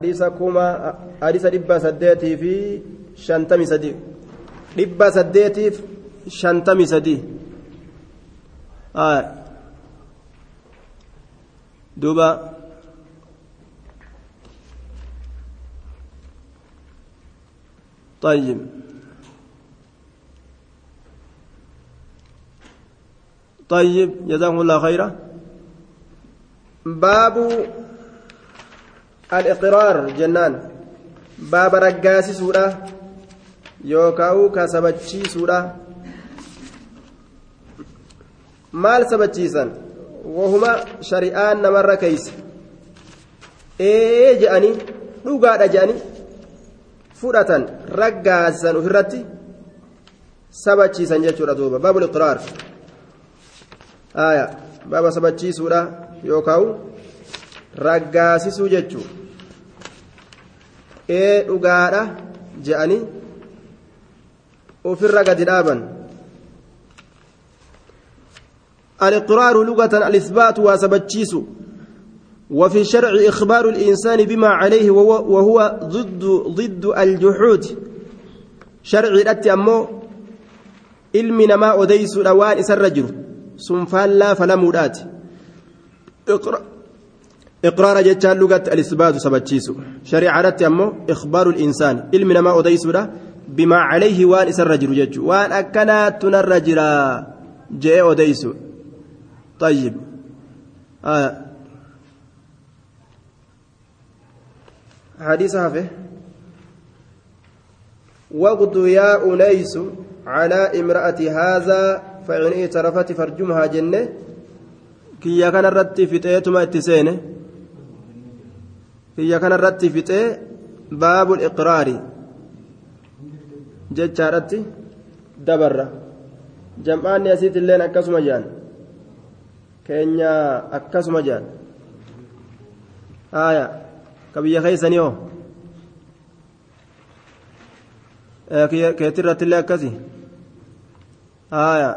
hadiisa kuma hadiisa dhibba saddeetii fi shantami sadii dhibba saddeetiif shantami sadii duuba طيب طيب جزاكم الله خيرا باب al-iqiraar jennaan. Baaba raggaasisuudha yookaan kasabachiisuudha maal sabachiisan? Wahuma shari'aan namarra keeysa ee je'anii dhugaadha je'anii fudhatan raggaasan ofirratti sabachiisan jechuudha duuba. Baabul iqraar baaba sabachiisuudha yookaan raggaasisuu jechuudha. Ee dhugaadha je'anii ofirra gadi dhaaban. الإقرار لغة الإثبات وسبتشيس وفي الشرع إخبار الإنسان بما عليه وهو ضد ضد الجحود شرع أمو علمنا ما أديس الأوان إسر رجل سنفان لا فلا مرات إقرار جتال لغة الإثبات سبتشيس شرع الأتي أمو إخبار الإنسان. علمنا ما أديس بما عليه وان إسر رجل جج وان أكنات الرجل جاء أديس طيب. آه. حديث هافه وقد يا أنيس على امرأة هذا فإن اعترفت فرجمها جنة. كي كان الرت فتيتما اتسينة. كي كان الرت فتي باب الإقرار جتشارت دبر جمعان يسيت اللين أكسما جان keenya akkasuma jedhan haaya ka biyya keeysanii hoo keetirratti illee akkasi haaya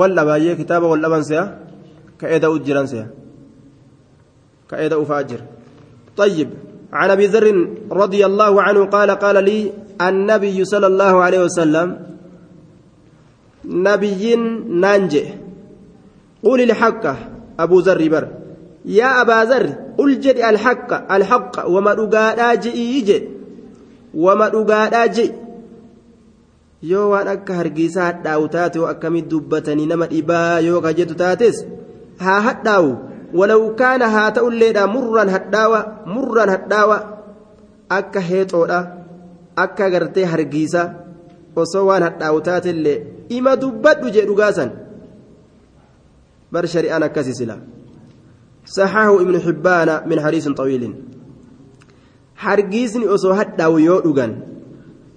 walla baay'ee kitaaba wal dhaban se'a ka eda'u jiran se'a ka eda'u fa'a jira طيب عن أبي ذر رضي الله عنه قال قال لي النبي صلى الله عليه وسلم نبي نانجئ قول الحق أبو ذر بر يا أبا ذر قل جد الحق الحق وما رقادا جئي وما رقادا جئ. yoo waan akka hargiisaa hadhaa'u taate yoo akkamii dubbatanii nama dhibaa yoo kajetu taates haa hadhaa'u walaw kaana haa ta'ulleedha murran hadhaawa murran hadhaawa akka heexoodha akka gartee hargiisa osoo waan hadhaa'u taatellee ima dubbadhu jee dhugaasan بر شريان كسي سلا صححه ابن حبان من حديث طويل حرقيسني أسو حداو يو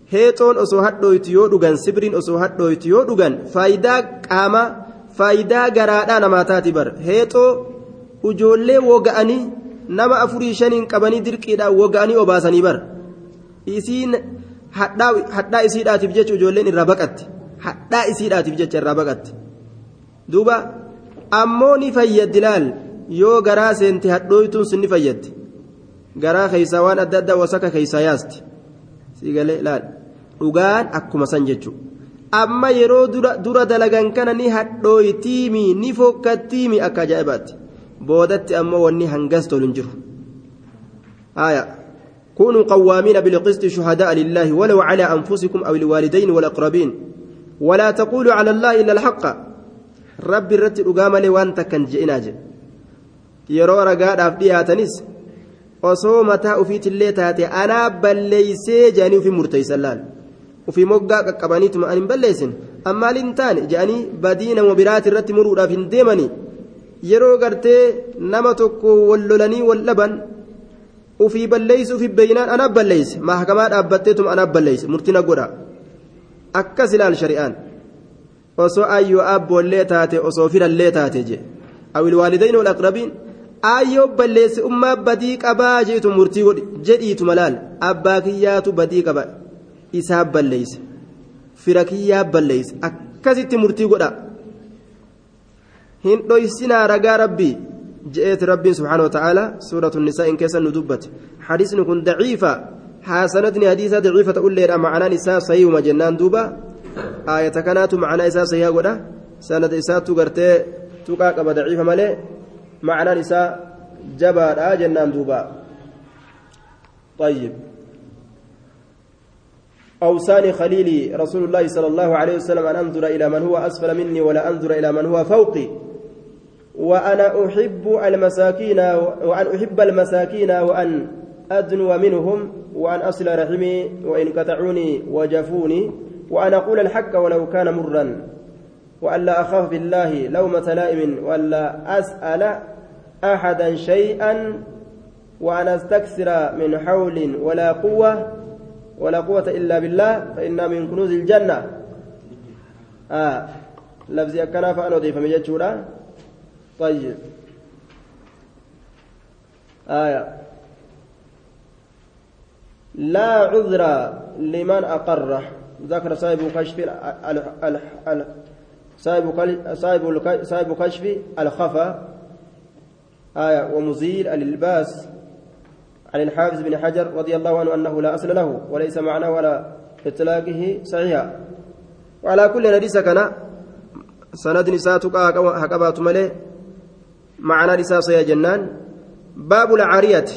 هيتون أسو حدويت يو دوغان سبرين أسو حدويت يو دوغان فايدا قاما فايدا غرادا نماتاتي بر هيتو ujoollee woga'anii nama afurii shaniin qabanii dirqiidhaan woga'anii obaasanii bar isiin hadhaa isiidhaatiif jecha ijoolleen irraa baqatti hadhaa isiidhaatiif jecha irraa baqatti duuba ammoo ni fayyaddi laal yoo garaa seente hadhooytuun sun ni fayyaddi garaa keeysaa waan adda addaa wasaka keeysaa yaasti siigalee laal dhugaan akkuma san jechuudha amma yeroo dura dalagan kana ni hadhooytiimi ni fokkattiimi akka ajaa'ibaatti boodatti ammoo wanni hangas tolu hin كونوا قوامين بالقسط شهداء لله ولو على أنفسكم أو الوالدين والأقربين ولا تقولوا على الله إلا الحق malee waan takkan je'inaa jedhe yeroo ragaadhaaf dhiyaatanis osoo mataa ufiitillee taate anaa balleeysee jedhanii ufii murteeysan laal ufii moggaa qaqqabaniituma an hin balleessin ammaaliin taane jedhanii badii nama biraati irratti muruudhaaf hin deemanii yeroo gartee nama tokko wal lolanii wal dhaban ufii balleeysu ufii beeynaan anaaf balleeyse mahakamaa dhaabbatteetuma anaaf balleeyse murtina godha. Akkas ilaal shari'aan. Osoo ayyoo abboollee taate osoo firallee taate je awil waalidayn wal aqrabiin ayyoo balleessi ummaa badii qabaa jeetu murtii godhi jedhiitu malaal abbaa kiyyaatu badii qaba isaa balleeyse fira kiyyaa balleeyse akkasitti murtii godha hin dhoysinaa ragaa rabbii جئت ربي سبحانه وتعالى سورة النساء إن كيسن ندبت حديث كن ضعيفة حسنتني حديثة ضعيفة تقول لي معنى نساء صحيح ومجنان دوبا آية كانت معنى نساء صحيح ولا سند إساء تقرتي تقاق ضعيفة مالي معنى نساء جبار جنان دوبا طيب أوصاني خليلي رسول الله صلى الله عليه وسلم أن أنظر إلى من هو أسفل مني ولا أنظر إلى من هو فوقي وأنا أحب المساكين وأن أحب المساكين وأن أدنو منهم وأن أصل رحمي وإن قطعوني وجفوني وأن أقول الحق ولو كان مرا وأن لا أخاف بالله لومة لائم وأن لا أسأل أحدا شيئا وأن أستكثر من حول ولا قوة ولا قوة إلا بالله فإن من كنوز الجنة. آه لفظي أكنا فأنا أضيف من جتشورا طيب. آية. لا عذر لمن أقره. ذكر صاحب كشف صاحب صاحب صاحب كشف الخفا آية. ومزيل الإلباس عن الحافظ بن حجر رضي الله عنه أنه لا أصل له وليس معناه ولا إطلاقه صحيحا. وعلى كل نديس كان سند نساتك هكبات ملي معنى نساء صيا جنان باب العارية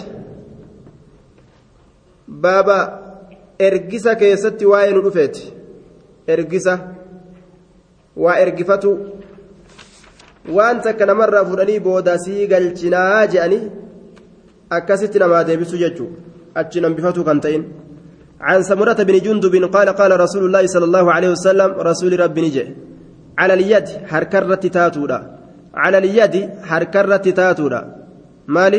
بابا ergisa keessatti waa'ee nu dhufeeti ergisa waa ergifatu waan takka namarraa fudhanii booda sii galchinaa je'anii akkasitti namaa deebisu jechuun achi nambifatu kan ta'in عن سمرة بن جندب قال قال رسول الله صلى الله عليه وسلم رسول رب نجي على اليد حركرة تاتودا على اليد حركرة تاتودا مال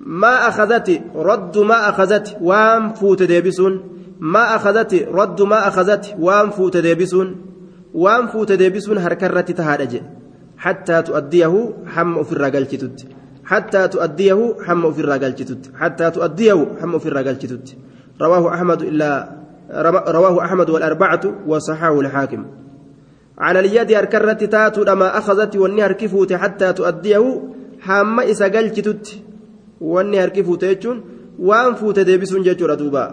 ما أخذت رد ما أخذت وام فوت ديبسون. ما أخذت رد ما أخذت وام فوت ديبسون. وام فوت ديبسون حركرة تهادج. حتى تؤديه حم في الرجال تتت حتى تؤديه حم في الرجال تتت حتى تؤديه حم في الرجال تتت رواه أحمد إلا رواه أحمد والأربعة وصححه الحاكم. على اليد أركرت تاتو لما أخذت والنهر كفوت حتى تؤديه حم إسا قلت والنهر كفوت يجون. وان فوت ديبسون ججورة دوبا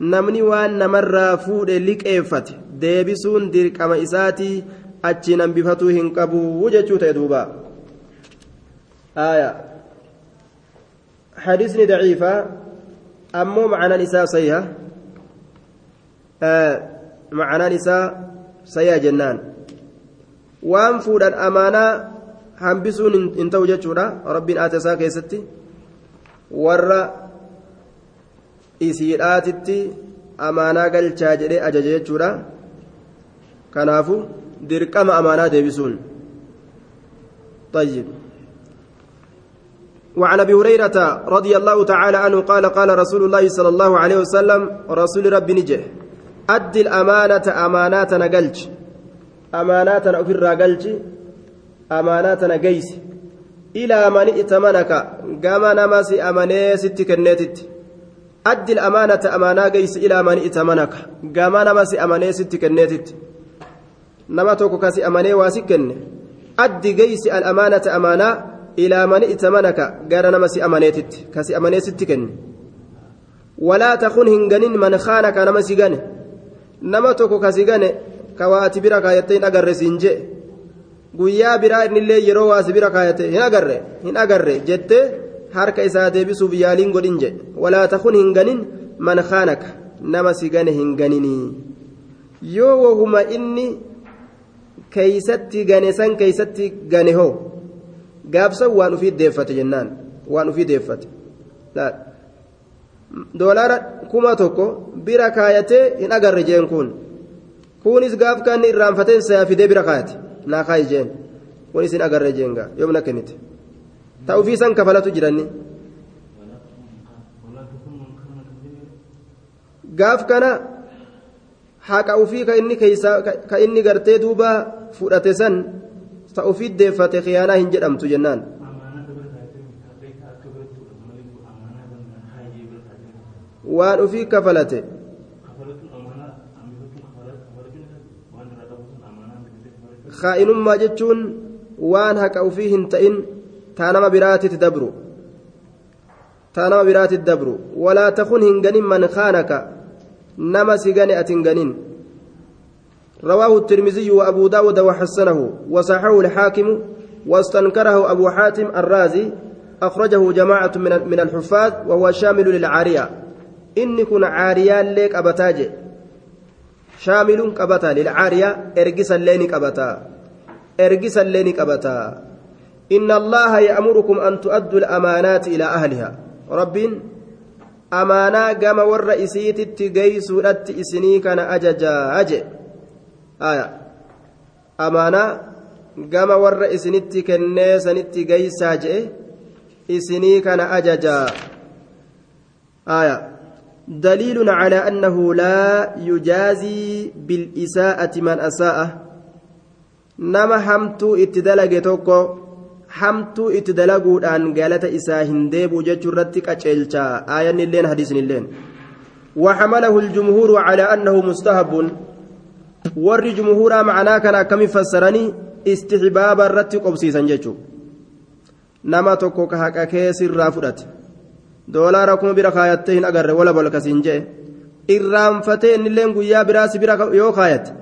namni waan namarraa fuudhe liqeeffate deebisuun dirqama isaatii achi nambifatuu hin qabu jechuu ta'e duuba aya حديثني ضعيفة. أمو معنى نساء صيحة آه صيحة جنان وان أمانة hambisuun hin ta'u jechuudha rabbiin aata isaa keessatti warra isiidhaatitti amaanaa galchaa jedhee ajaja jechuudha kanaafu dirqama amaanaa deebisuun طيب وعن ابي هريره رضي الله تعالى عنه قال قال رسول الله صلى الله عليه وسلم رسول ربي نجح أد الأمانة أمانات نقلج أمانات أفر قلج أمانات نقيس إلى من ائتمنك قام نمسي أماني ست كنيتت أد الأمانة أمانا قيس إلى من ائتمنك قام نمسي أماني ست كنيتت نما توكو كاسي أماني واسكن أد قيس الأمانة أمانا إلى من ائتمنك قال نمسي أمانيتت كاسي أماني ست كني ولا تخن هنغنين من خانك نمسي غني nama tokko kasi gane ka waa ati bira kaayyatte hin agarre siin jee guyyaa biraa innillee yeroo waa si bira kaayatte hin agarre hin agarre jettee harka isaa deebisuuf yaaliin godhin je walaa takun hin ganin man khaanaka nama si gane hin ganinii yoo wahuma inni keeysatti gane san keeysatti gane hoo gaabsan waan ufii deeffate jennaan waan ufii deeffate doolaara kuma tokko bira kaayatee hin agarre jeen kun. Kunis gaaf kan irraanfateen saa fidee bira kaayate. Naa kaayi jeen. Kunis hin agarre jeenga yoomna kennite ta'u fi san kafalatu jiranni. Gaaf kana haqa ufii ka inni keeysa ka inni gartee duuba fudhate san ta'u fi deeffate khiyaanaa hin jedhamtu jennaan waan ufii kafalate. Kaa'inummaa jechuun waan haqa ufii hin ta'in تانما براتي تدبروا تانما براتي تدبروا ولا تخن هنغنين من خانك نما سيغني أتنغنين رواه الترمذي وأبو داود وحسنه وصححه الحاكم واستنكره أبو حاتم الرازي أخرجه جماعة من الحفاظ وهو شامل للعارية إني كن عارية ليك أبتاجي شامل قبتا للعارية إرجس اللين قبتا إرجس اللين قبتا إن الله يأمركم أن تؤدوا الأمانات إلى أهلها رب أمانة قام والرئيسيت التقيس لت إسني كان أججا أجي آية أمانة قام والرئيسنت كنيسنت قيسا جئ إسني كان أججا آية دليل على أنه لا يجازي بالإساءة من أساءه. نما حمتو اتدلق توكو حمتو اتدلقودان قالت إسا هنديب جتشرتك أجلتا آية اللين حديث اللين وحمله الجمهور على أنه مستهب. ور جمهورا معناه كان كم فسرني استحباب الرتق قبسيسا جتشو نما توكو كهكا كيس الرافدت doolaara kuma bira kaayattee hin agarre wala bolkasiin jee. Irraanfatee innilleen guyyaa biraasi bira yoo kaayate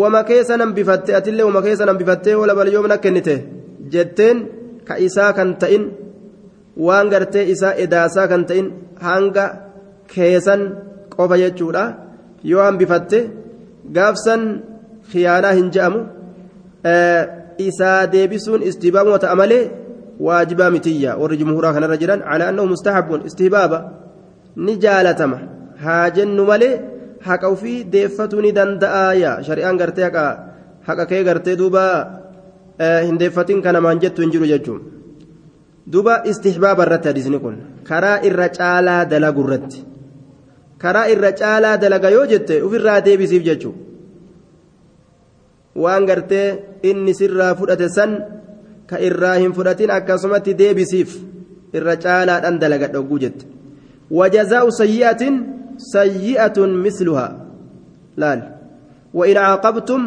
wama keessa nan bifatte atillee wama keessa nan bifattee wala bal yoomna kennite jetteen ka isaa kan ta'in waan gartee isaa edaasaa kan ta'in hanga keessan qofa jechuudha. Yoo hanbifatte gaafsan khiyaanaa hin je'amu. Isaa deebisuun istibaamoo ta'a malee. واجبا متيا ور جمهورا كان رجلا على انه مستحب استهبابا نجالتما هاجن ملي حقو في ديفتوني دندايا شريان غرتي حقا حقا كي غرتي دوبا هندفتين كان مانجت انجرو ججوم دوبا استحباب الرت حديثني كن كرا الرجالا دلغ الرت كرا الرجالا دلغ يو جت وفي ديبسيف ججو waan gartee inni sirraa fudhate san ka irraa hin fudhatin akkasumatti deebisiif irra caalaadhaan dalaga dhogguu jette wajazaa'u sayyi'atin sayyi'atun misluhaa laal وإن عاقبتم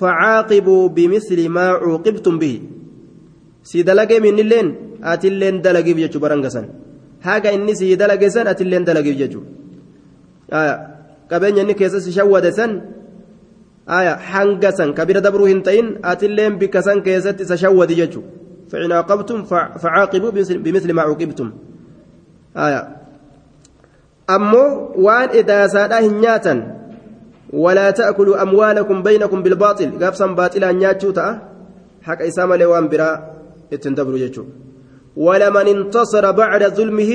فعاقبوا بمثل ما عوقبتم به سي دلقي من اللين أتلين دلقي بيجو برنقسن هاga inni sii dalage san atilleen dalage jechu qabeenya inni keessa si shawwade san bira dabruu hin ta'in atilleen bikka san keessatti isa shawwadi jechu فإن عاقبتم فعاقبوا بمثل ما عوقبتم. آية. أمو وان إذا سادا هنياتا ولا تأكلوا أموالكم بينكم بالباطل. قافصا باطلا نياتشو تأه حق إسام لوان براء اتندبروا جيتشو ولمن انتصر بعد ظلمه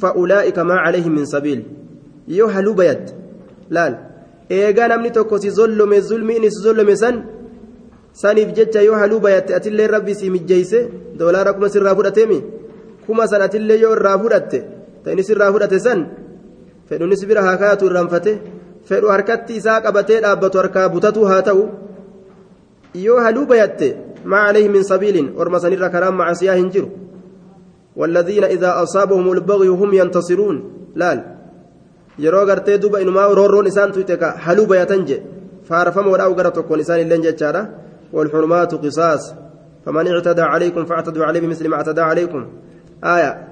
فأولئك ما عليهم من سبيل. يوحلوا بيد. laal eegaa namni tokko si zollome zulmiin si zollome san saniif jecha yoo haluu bayatte atillee rabbi si mijjeeyse doolaara kuma sirraa fudhateemi kuma san atillee yoo irraa fudhatte ta'ini sirraa fudhate san fedhunis bira haa kaayatu irraanfate fedhu harkatti isaa qabatee dhaabbatu harkaa butatu haa ta'u yoo haluu bayatte ما عليه من سبيل ورما سنير كرام مع سياه جرو والذين إذا أصابهم البغي هم ينتصرون لال yeroo gartee duba inumaa roorroon isaan tuyte ka haluu bayatan je faarfamoodhaa gara tokkoon isaan illeen jechaadha. والحرمات قصاص فمن اعتدى عليكم فاعتدوا عليه بمثل ما اعتدى عليكم آية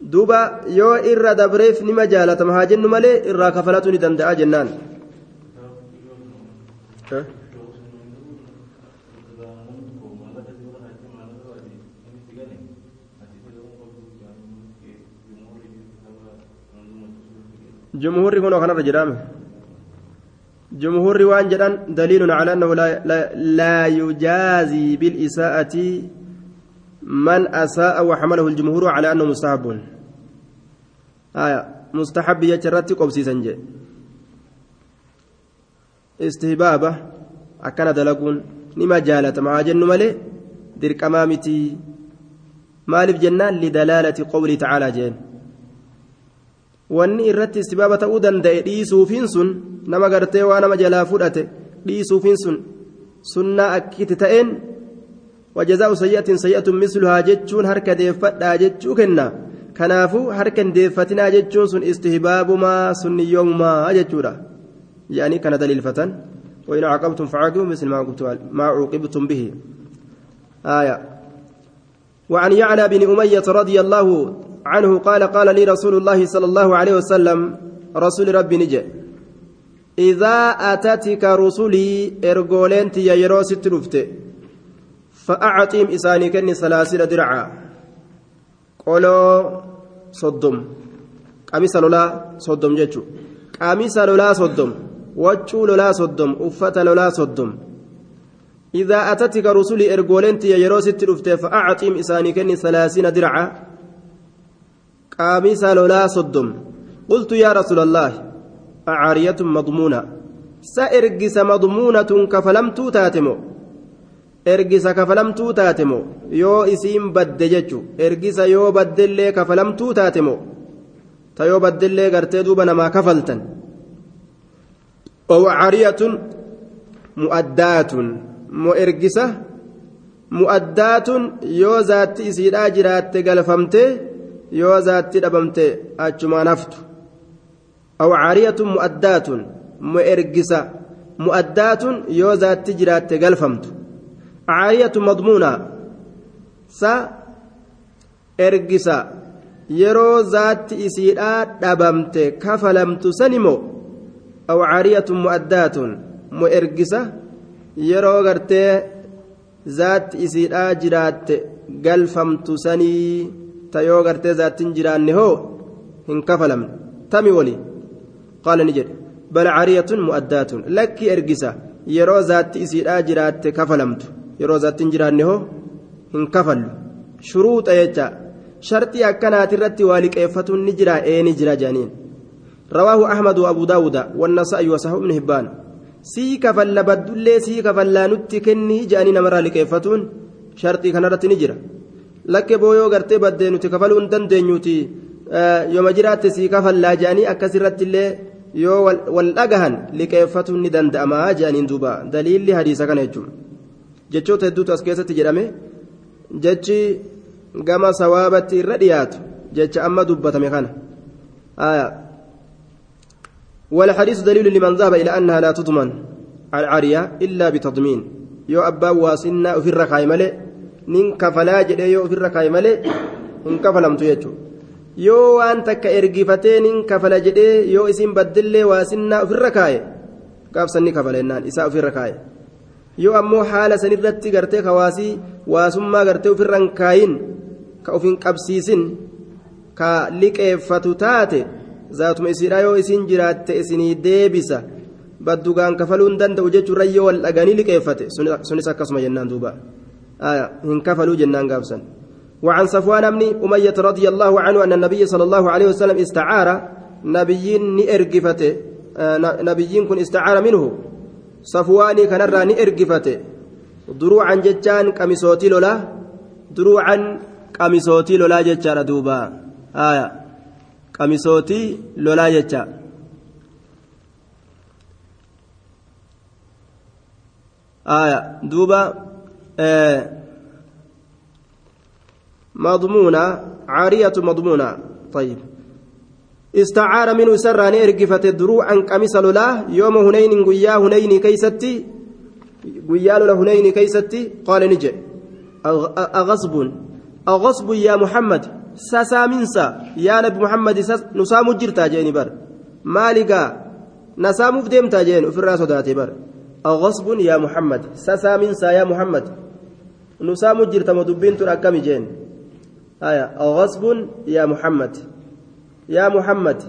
دوبا يو إرى دبريف نما جالة مهاجن ملي إرى كفلتني دندأ جنان أه؟ جمهوري هنا كان رجلام جمهوري وان جدان دليل على أنه لا, لا, يجازي بالإساءة من أساء وحمله الجمهور على أنه مستحب. آية. مستحب يجرت قبسي سنجي. استهبابة أكن دلقون. نما جالت. مع جن ملي. درك أمامتي. مالف جنان لدلالة قوله تعالى جين. Wanni irratti istibaaba ta'uu danda'e dhiisuufiin sun nama gartee waa nama jalaa fudhate dhiisuufiin sun sunnaa akkitti ta'een wajazaa'u sayyatin sayyatun misluhaa jechuun harka deeffadhaa jechuu kenna kanaafuu harka hin deeffatinaa jechuun sun istihbaabumaa sunniyoomumaa jechuudha yaanii kana daliilfatan وإن عاقبتم فعاقبوا مثل ما عوقبتم به آية وعن يعلى بن أمية رضي الله عنه قال قال لي رسول الله صلى الله عليه وسلم رسول ربي نجي إذا أتتك رسلي إرجولنت يا يروس تلفت فأعطيم إساني كني سلاسل درعا. قولوا صدم. قميص لولا صدم جتشو قميص لولا صدم. وجو لولا صدم. أفت لولا صدم. إذا أتتك رسلي إرجولنت يا يروس تلفت فأعطيم إساني كني سلاسل درعا. قميص لولا صدم قلت يا رسول الله عارية مضمونة سأرجس مضمونة كفلمت تاتمو ergisa kafalamtuu taate moo yoo isiin badde jechu ergisa yoo baddellee kafalamtuu taate moo ta yoo baddellee gartee duuba namaa kafaltan owacariyatun mu'addaatun moo ergisa mu'addaatun yoo zaatti isiidhaa jiraatte galfamtee yoo zaatti dhabamte achumaan haftu awcaariyatun mu'addaatun moo ergisa. Mu'addaatun yoo zaatti jiraatte galfamtu. Caariyatu madmuuna sa ergisa. Yeroo zaatti isiidhaa dhabamte kafalamtu sanimoo aw caariyatu mu'addaatun mo ergisa. Yeroo gartee zaatti isiidhaa jiraatte galfamtu sanii ta yoo gartee zaattiin jiraanne hoo hin kafalamne tami wali qaala ni jedhe bal caariyatun mu'addaatun lakki ergisa yeroo zaatti isiidhaa jiraatte kafalamtu yeroo zaattiin jiraanne hoo hin kafallu shuruuxa jecha sharxii akkanaati irratti waa liqeeffatuun ni jira ee ni jira jedhaniin رواه أحمد وأبو داود والنسائي وصحيح ابن هبان سي كفل بدلي سي كفل نتي كني جاني نمر لكيفتون شرطي كان رتي نجرا لك بويو غرتي بدي نتي كفلون دندنيوتي يوم جرات سي كفل لا جاني أكسرت اللي yoo wal dhagahan liqeeffatuun ni danda'amaa jedhaniin duuba daliilli hadiisa kana jechuudha jechoota hedduutu as keessatti jedhame jechi gama sawaabatti irra dhiyaatu jecha amma dubbatame kana والحديث دليل لمن ذهب إلى أنها لا تضمن العارية إلا بتضمين يو أبا واسنا في الركاي ملئ nin kafalaa jedhee yoo ofirra kaa'e malee hin kafalamtu jechuudha. Yoo waan takka ergifatee nin kafala jedhee yoo isin baddillee waasinnaa ofirra kaa'e gaafsan ni kafaleennaan isaa ofirra kaa'e yoo ammoo haala sanirratti gartee kawaasii waasummaa gartee ofirra hin kaayin ka ofin qabsiisin ka liqeeffatu taate zaatuma isiidha yoo isin jiraatte isinii deebisa baddugaan kafaluun hin danda'u jechuun rayyoo wal dhaganii liqeeffate. Sunis akkasuma jennaan duuba. Hin kafaluu jennaan gaafsan. وعن صفوان بن أمية رضي الله عنه أن النبي صلى الله عليه وسلم استعار نبيين نئرقفته نبيين كن استعار منه. صفواني كان را نئرقفته دروعا جتان قميصوتي لولا دروعا قميصوتي لولا جتان دوبا. آية قميصوتي لولا جتان آية دوبا آه مضمونة عارية مضمونة. طيب. استعار منه سراني ارقفت دروعا قميص لولا يوم هنين قيا هنين كيستي قيا لولا هنين كيستي قال نجي. أغصب أغصب يا محمد ساسا منسا. يا نبي محمد نسام جرتا جيني بر. مالكا نسام فديمتا جين في الرأس داتي بر. أغصب يا محمد ساسا منسا يا محمد. نسام جرتا مدبين تراكمي جين آية غصب يا محمد يا محمد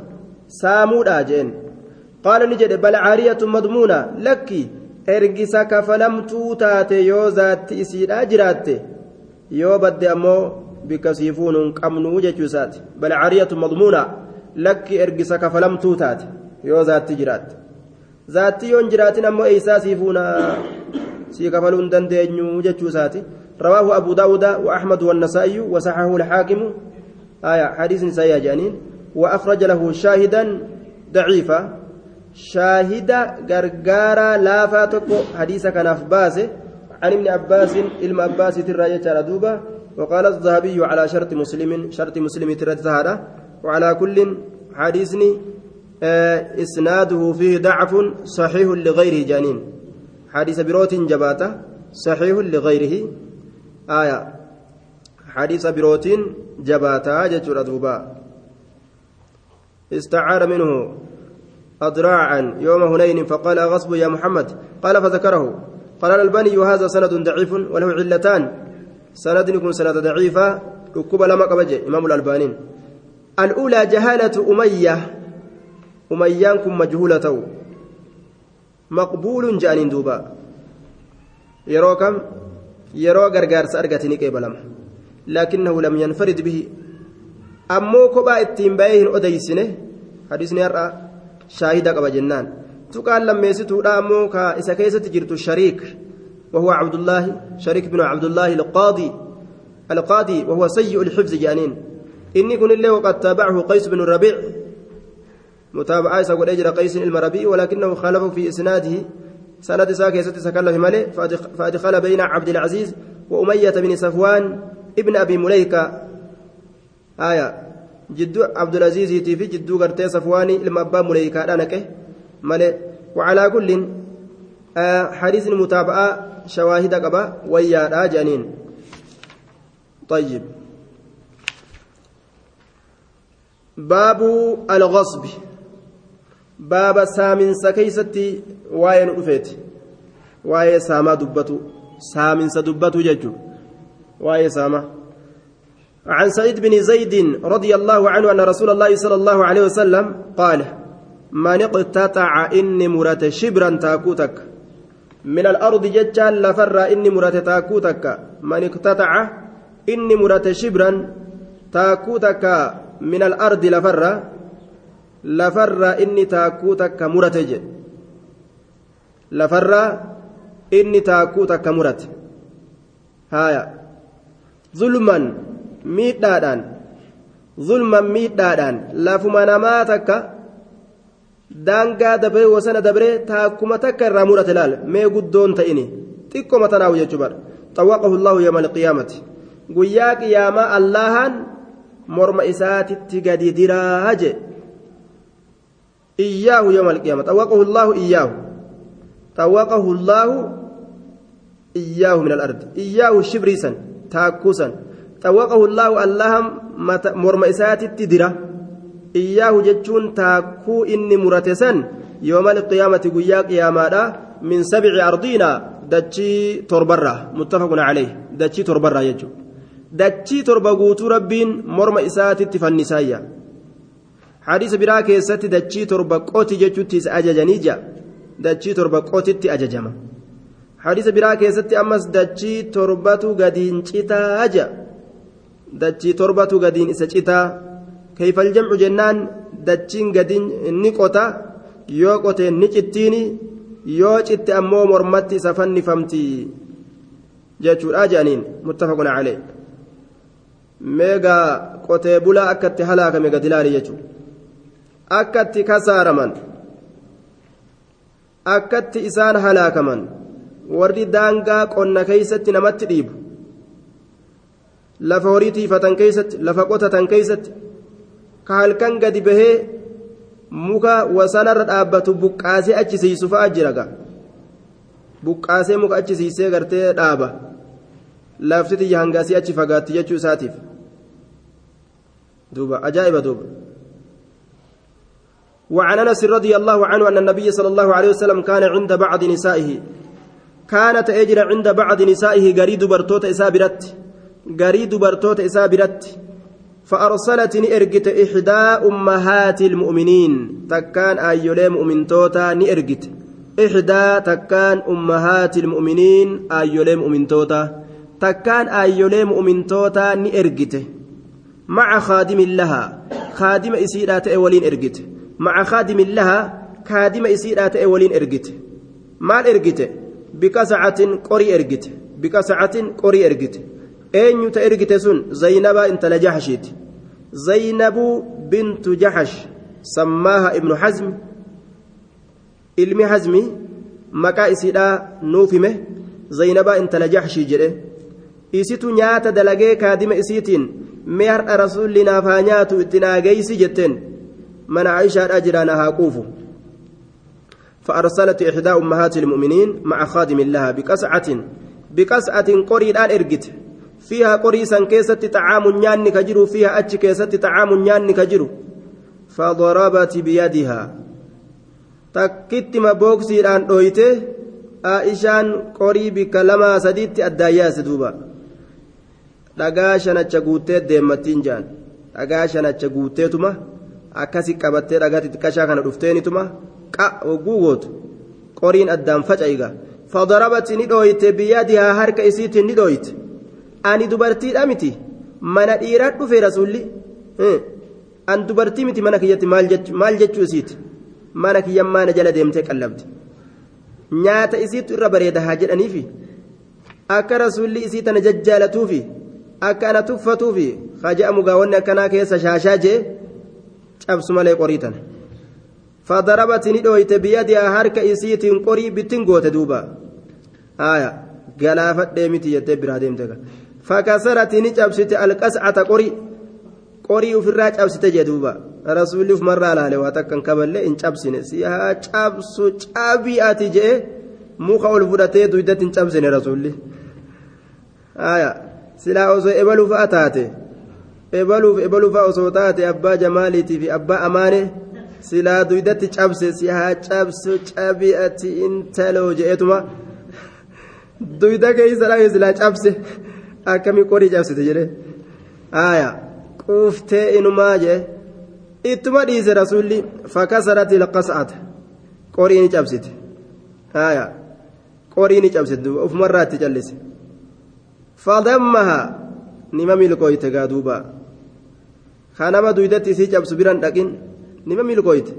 سامود أجين قال نجد بل عارية مضمونة لك ergisa kafalamtuu taate yoo zaatti isiidha jiraatte yoo badde ammoo bikka siifuun hin qabnu jechuu isaati bal cariyatu madmuuna lakki ergisa kafalamtuu taate yoo zaatti jiraatte zaatti yoon jiraatin ammoo eeysaa siifuuna sii kafaluu hin رواه أبو داود وأحمد والنسائي وصححه الحاكم آية حديث سيئة جانين وأخرج له شاهدا ضعيفا شاهد غرغارا لا فاتكو حديث كان أفباسه عن ابن عباس علم عباس تراجع تردوبة وقال الذهبي على شرط مسلم شرط مسلم ترد وعلى كل حديثني إسناده فيه ضعف صحيح لغيره جانين حديث بروت جباته صحيح لغيره. آية. حديث بروتين جباتا جتر دوبا. استعار منه أضراعا يوم هنين فقال غصب يا محمد. قال فذكره. قال الألباني هذا سند ضعيف وله علتان. سند يكون سند ضعيفة. ركوب لما قبج إمام الألباني. الأولى جهالة أمية. أميانكم مجهولة مقبول جانين دوبا يرو كم يرو غرغار سأرغتني قبلم لكنه لم ينفرد به أمو كوبا اتين أديسنه حديثني أرى شاهد قبا جنان تقال لما يستودا أمو كا إسا كيست جرت الشريك وهو عبد الله شريك بن عبد الله القاضي القاضي وهو سيء الحفظ جانين إني كن الله وقد تابعه قيس بن الربيع متابعة سقول أجر قيس المربيع ولكنه خالف في إسناده. سند ساكي ستسكلف ملي فأدخل بين عبد العزيز وأمية بن صفوان ابن أبي مليكة. آية. جدو عبد العزيز في جدو قرتي صفواني المأبا مليكة أنك ملي. وعلى كل آه حديث المتابعة شواهد قبا ويا جانين طيب. باب الغصب. باب سامن سكيستي واين أفيت واي ساما دبتو سامن سدبتو ججو واي ساما عن سعيد بن زيد رضي الله عنه أن رسول الله صلى الله عليه وسلم قال من اقتطع إني مرات شبرا تاكوتك من الأرض ججال لفر إني مرات تاكوتك من اقتطع إني مرات شبرا تاكوتك من الأرض لفر لفر إني تاكوتك مرات جي لفر إني تاكوتك مرات هايا ظلما miidhaadhaan zulman miidhaadhaan lafuma namaa takka daangaa dabree wasana dabree taakkuma takka irraa murate laal mee guddoon ta'ini xiqqoma tanaawu jechuu bara xawwaqahu llaahu yawma alqiyaamati guyyaa qiyaamaa allahan morma isaatitti gadi diraa je alqiyaama xawwaqahu llaahu iyyaahu xawwaqahu llaahu iyyaahu min alardi iyyaahu shibriisan taakkuusan xawwaqahu llaahu allahan morma isaatitti dira iyyaahu jechuun taakkuu inni murate san yooma alqiyaamati guyyaa qiyaamaadha min sabci ardiina dachii torbarraa muttafaqun caleyh dachii torbarraa jechuu dachii torba guutuu rabbiin morma isaatitti fannisaayya hadiisa biraa keessatti dachii torba qoti jechuutti isa ajajanii jira dachii torba qotitti ajajama hadiisa biraa keessatti ammas dachii torbatu gadiin citaa jira dachii torbatu gadiin isa citaa kayfal jamcu jennaan dachiin gadiin ni qota yoo qoteen ni cittiini yoo citte ammoo mormatti isa fannifamti jechuudha jedhaniin muttafaquna calee meegaa qotee bulaa akkatti halaakame gad ilaali jechuudha akkatti kasaaraman akkatti isaan halaakaman warri daangaa qonna keeysatti namatti dhiibu lafa horii tiifatan keeysatti lafa qotatan keeysatti ka halkan gadi bahee muka wasanarra dhaabbatu buqqaasee achisiisu fa'a jira ga buqqaasee muka achisiisee gartee dhaaba. Lafti tiyya hangaasii achi fagaatti jechuu isaatiif. Duuba ajaa'iba duuba وعن أنس رضي الله عنه أن النبي صلى الله عليه وسلم كان عند بعض نسائه. كانت أجر عند بعض نسائه غريد برتوت اسابرت غريد برتوت اسابرت فأرسلت نئرجت إحدى أمهات المؤمنين. تكان أيولي مؤمن توتا نئرجت إحدى تكان أمهات المؤمنين أيولي مؤمن توتا. تكان أيولي مؤمن توتا نئرجت مع خادم لها. خادم إسيرات أولين مع خادم لها خادم إسيرات أولين إرجت مال إرجت بكسعة قري إرجت بكسعة قري zaynaba intala jaxashiiti zaynabu bintu jaxash sammaaha ibnu hazmi ilmi hazmi maqaa isiidhaa nuuf hime zaynabaa intala jaxshii jedhe isitu nyaata dalagee kaadima isiitiin mee har'a rasuulli naaf haa nyaatu itti naageeysi jetteen aishaadhaa jiraan haa quufu فأرسلت إحدى أمهات المؤمنين مع خادم لها بقسعة بقسعة قريدان إرجت. فيها قريسا كيست طعام نيان كجرو فيها أتش كيست طعام نيان كجرو فضربت بيدها. تكتم بوكسي الآن دويته. عائشان bikka lamaa sadiitti addaayyaase duuba dhagaa shanacha guuttee deemmattiin jaan dhagaa shanacha guutteetuma akkasi qabattee dhagaa xixiqqashaa kana dhufteenituma hogguu gootu qoriin addaan faca'iga fadarabati ni dhooyte biyyadihaa harka isiitiin ni dhooyte ani dubartiidha miti. Mana dhiiraa dhufe rasuulli. An dubartii miti mana kiyyatti maal jechuu isiiti? Mana kiyyan maana jala deemtee qallabde nyaata isiitu irra bareeda haa jedhaniifi? Akka rasuulli isii tana jajjaalatuufi akka ana tuffatuufi haja'amu gaawwanni akkanaa keessa shaashaa jee cabsu malee qorii tana fadarabati ni dhooyte biyyadihaa harka isiitiin qorii bittin goote duuba haaya galaafadhee miti jettee biraa deemte fakasarati ni cabsite alqascata qorii qorii ofirraa cabsite jee duuba rasuulli ufumarraa laale waa takkan kaballee hin cabsine si cabsu cabii ati jee muka ol fudhatee duydatti hin cabsine rasuulli haaya silaa osoo ebaluu fa'a ebaluuf ebaluu fa'a osoo taate abbaa jamaaliitii fi abbaa amaane silaa duydatti cabse si haa cabsu cabii ati intaloo je'etuma duyda keessa dhabe silaa cabse akkamii qorii cabsite jedhee haaya quuftee inumaa jee ittuma dhiise rasuulli fakasarati ilqas'ata qorii ni cabsite haaya qorii ni cabsite ufumarraa itti callise fadammaha nima milkooyte gaa duuba kanama duydatti isii cabsu biran dhaqin nima milkooyte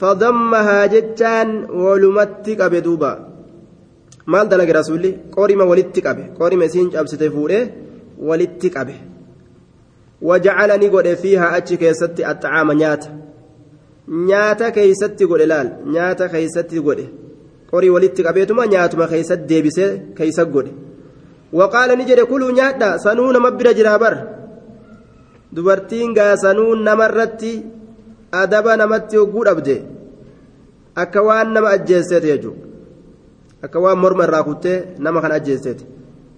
fadammahaa jechaan walumatti qabe duuba maal dalage rasuulli qorima walitti qabe qorima isiin cabsite fuudhee walitti qabe wajacalani godhe fiihaa achi keessatti axxacaama nyaata nyaata keeysatti godhe laal nyaata keeysatti godhe qorii walitti qabeetuma nyaatuma keeysatti deebisee keeysa godhe sanuu nama bira jiraa bar dubartiin gaa sanuu namarratti adaba namatti hogguu dhabde akka waan nama ajjeesseete jechuudha akka waan morma irraa kuttee nama kan ajjeesseete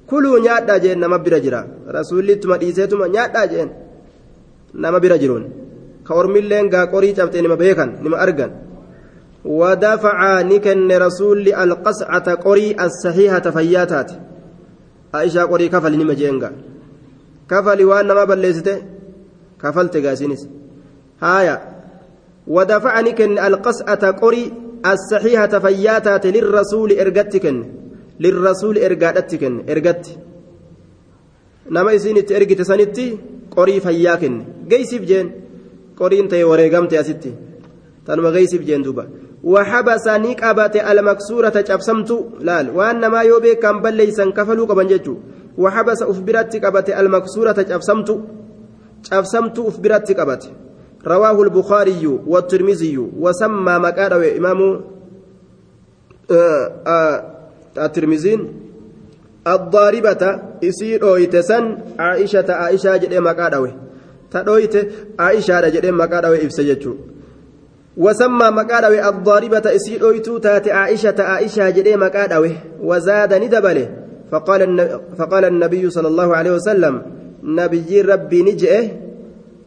kuluu nyaadhaa jeen nama bira jira rasuulli ittuma dhiiseetuma nyaadhaa jeen nama bira jiruun ka ormilleen gaa qorii cabxee nima beekan nima argan ودفع نكن رسول القصعة قري الصحيحة فياتات عائشة قري كفل نما جينغا كفل وان ما بلسته كفلت غاسينس هايا ودفع نكن القصعة قري الصحيحة فياتات للرسول ارغتكن للرسول ارغاتتكن ارغت نما اسينت ارغت سنتي قري فياكن جيسف جين قرين تي وريغمتي اسيتي تنما جيسف جين دوبا وحبس نقبت المكسورة جبسمت لال وأنما يوبي كان بليسن كفلوا قبن ججو وحبس أفبرت قبت المكسورة جبسمت جبسمت أفبرت قبت رواه البخاري والترمذي وسمى مكان إمام آه آه الترمذي. الضاربة يسير أويتسن عائشة عائشة جدي مكان تدويت عائشة جدي مكان إفسجتشو وسمى مقاله الضاربة إسير أويتو تات عائشة عائشة جدي مقاله وزاد ندبله. فقال فقال النبي صلى الله عليه وسلم نبي ربي نجئه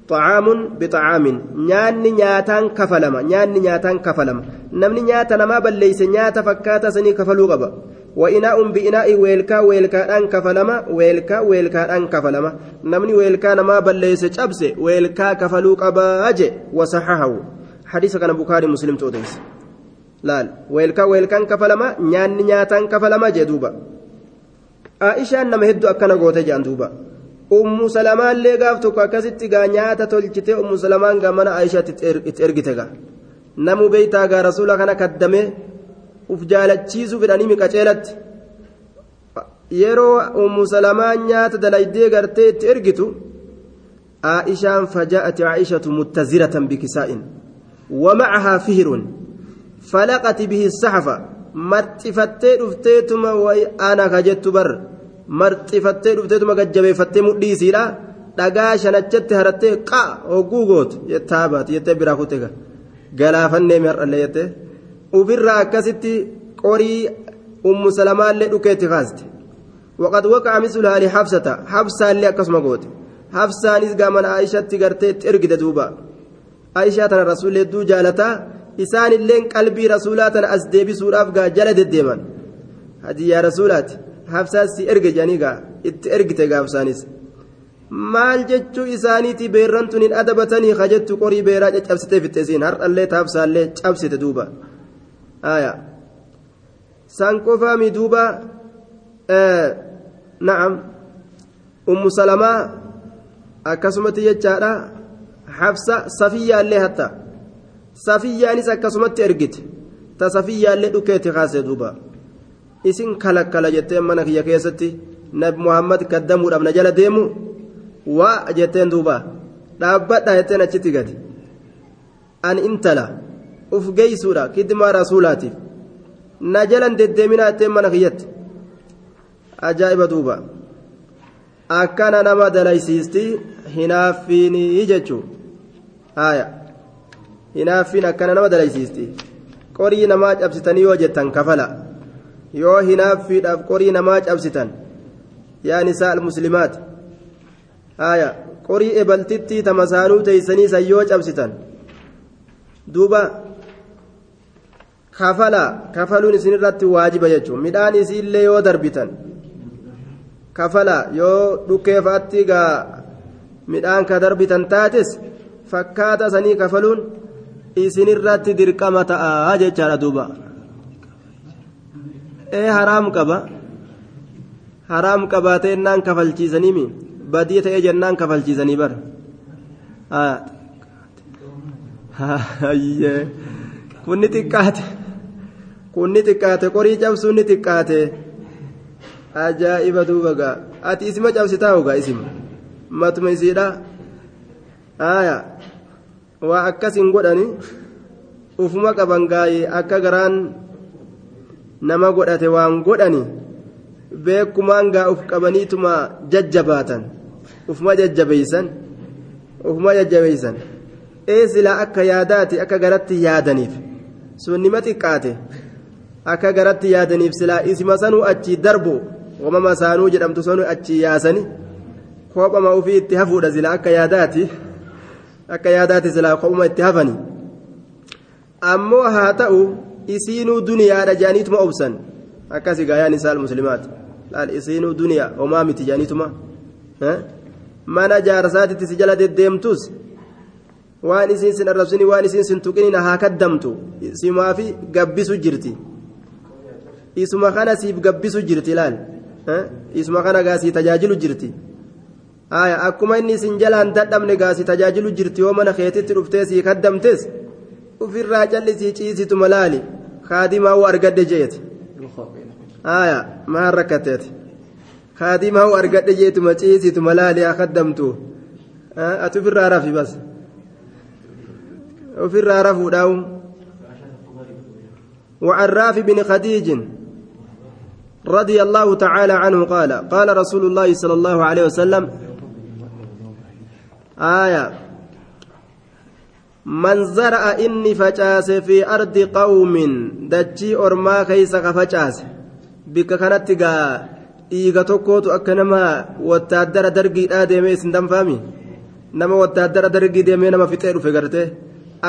طعام بطعام. نياني نياتان كفلما نياني نياتان كفلما. نمني نياتا ما بل ليس نياتا فكاتا سني كفلو غبا. وإناء بإناء ويلكا ويلكا أن كفلما ويلكا ويلكا أن كفلما. نمني ويلكا ما بل ليس جبس ويلكا كفلو أجي وصححه. حديث كان بخاري مسلم توديس laal weelkaa weelkaan kafalama nyaanni nyaataan kafalama jee duuba aishaan nama hedduu akkana goote jedhan duuba ummu salamaallee gaaf tokko akkasitti gaa nyaata tolchite ummu salamaan gaa mana aishaatti itti ergite gaa namu beeytaa gaa rasuula kana kaddame uf jaalachiisuu fedhanii miqaceelatti yeroo ummu salamaan nyaata dalaydee gartee itti ergitu aishaan faja'ati aishatu muttaziratan bikisaa'in ومعها فهر فلقت به السحف مرتفتي دفتيتما وانا كجت بر مرتفتي دفتيتما ججبيفتي مديسيلا dhagaa shanachatti harattee qa hogguu gootu jettaa baati jettee biraa kutega galaafannee mi'ar'allee jettee ofirraa akkasitti qorii ummu salamaallee dhukeetti kaaste وقد وقع مثلها لحفصة حفصة اللي أكسم قوت حفصة نزقى من عائشة تقرتي ترقد دوبا عائشة الرسول دو جالتا إسان اللين قلبي رسولات أسديبي سوراف قا جلد الديمان هدي يا رسولات حفصة سي إرق جانيقا إت إرقتي قافسانيس maal jechuu isaaniiti beerran tun hin adabatanii kajettu qorii beeraa caccabsitee fixxeesiin har'allee taabsaallee cabsite duuba san qofaami duuba na'am ummu salamaa akkasumatti jechaadha habsa safiyyaallee hatta. Safiyyaanis akkasumatti ergite. Ta safiyyaallee dhukeetti kaase duuba. Isin kalakkala jettee mana kiyya keessatti nabi muhammad kaddamuudhaaf na jala deemu? Waa jetteen duuba. Dhaabbadha jetteen achitti gadi. An intala uf geeysuudha kiddimaa rasuulaatiif. Na jalan deddeeminaa jetteen mana kiyyatti. Ajaa'iba duuba. Akkana nama dalaysiisti hinaaffiinii jechuu haaya hinaaffiin akkana nama dalaysiisti qorii namaa cabsitanii yoo jettan kafala yoo hinaaffiidhaaf qorii namaa cabsitan yaa nisaa almuslimaati haaya qorii ebaltitti tamasaanuu teeysanii san yoo cabsitan duuba kafala kafaluun isinirratti waajiba jechuun midhaan isiillee yoo darbitan kafala yoo dhukkeefaatti gaa midhaan ka darbitan taates fakkaata sanii kafaluun isinirratti dirqama ta'a jechaadha duuba ee haraam qaba haraam qabaatee naan kafalchiisaniimi badii ta'ee jennaan kafalchiisanii bara kunni xiqqaate kunni xiqqaate qorii cabsuun ni xiqqaate ajaa'iba duuba gaa ati isima cabsitaa hogaa isima matuma isiidha aya waa akkas hin godhani ufuma qaban gaayee akka garaan nama godhate waan godhani beekumaan gaa uf qabaniituma jajjabaatan ufuma jajjabeeysan ufuma jajjabeeysan. Ee silaa akka yaadaati akka garatti yaadaniif. Sun nima xiqqaate? Akka garatti yaadaniif silaa isima sanuu achi darbu wamama saanuu jedhamtu sanuu achi yaasani kophama ufii itti hafuudha silaa akka yaadaati akka yaadaati silaa kophuma itti hafani ammoo haa ta'u isiinuu duniyaadha jaaniituma obsan akkasi gaayaan isaa muslimaati laal isiinuu duniyaa homaa miti jaaniituma mana jaarsaatitti si jala deddeemtus waan isiin sin arrabsini waan isiin sin tuqinina haa kaddamtu simaa fi gabbisu jirti isuma kana siif gabbisu jirti laal isuma kana gaasii tajaajilu jirti haya akkuma inni isin jalaan dadhabne gaasii tajaajilu jirti yoo mana keetitti dhuftee sii kaddamtes ufirraa callisii ciisituma laali kaadimaa uu argadhe jeeti haya maan rakkatteeti kaadimaa uu argadhe jeetuma ciisituma laali haa kaddamtu ati ufirraa rafi bas ufirraa rafuudhaawu وعن رافع بن خديج رضي الله تعالى عنه قال قال رسول الله صلى الله عليه وسلم آية من زرع إني فجاس في أرض قوم دجي أرما كيس فجاس بك كانت dhiiga tokkootu akka nama wattaaddara dargiidhaa deemee isin danfaami nama wattaaddara dargii deemee nama fixee dhufe gartee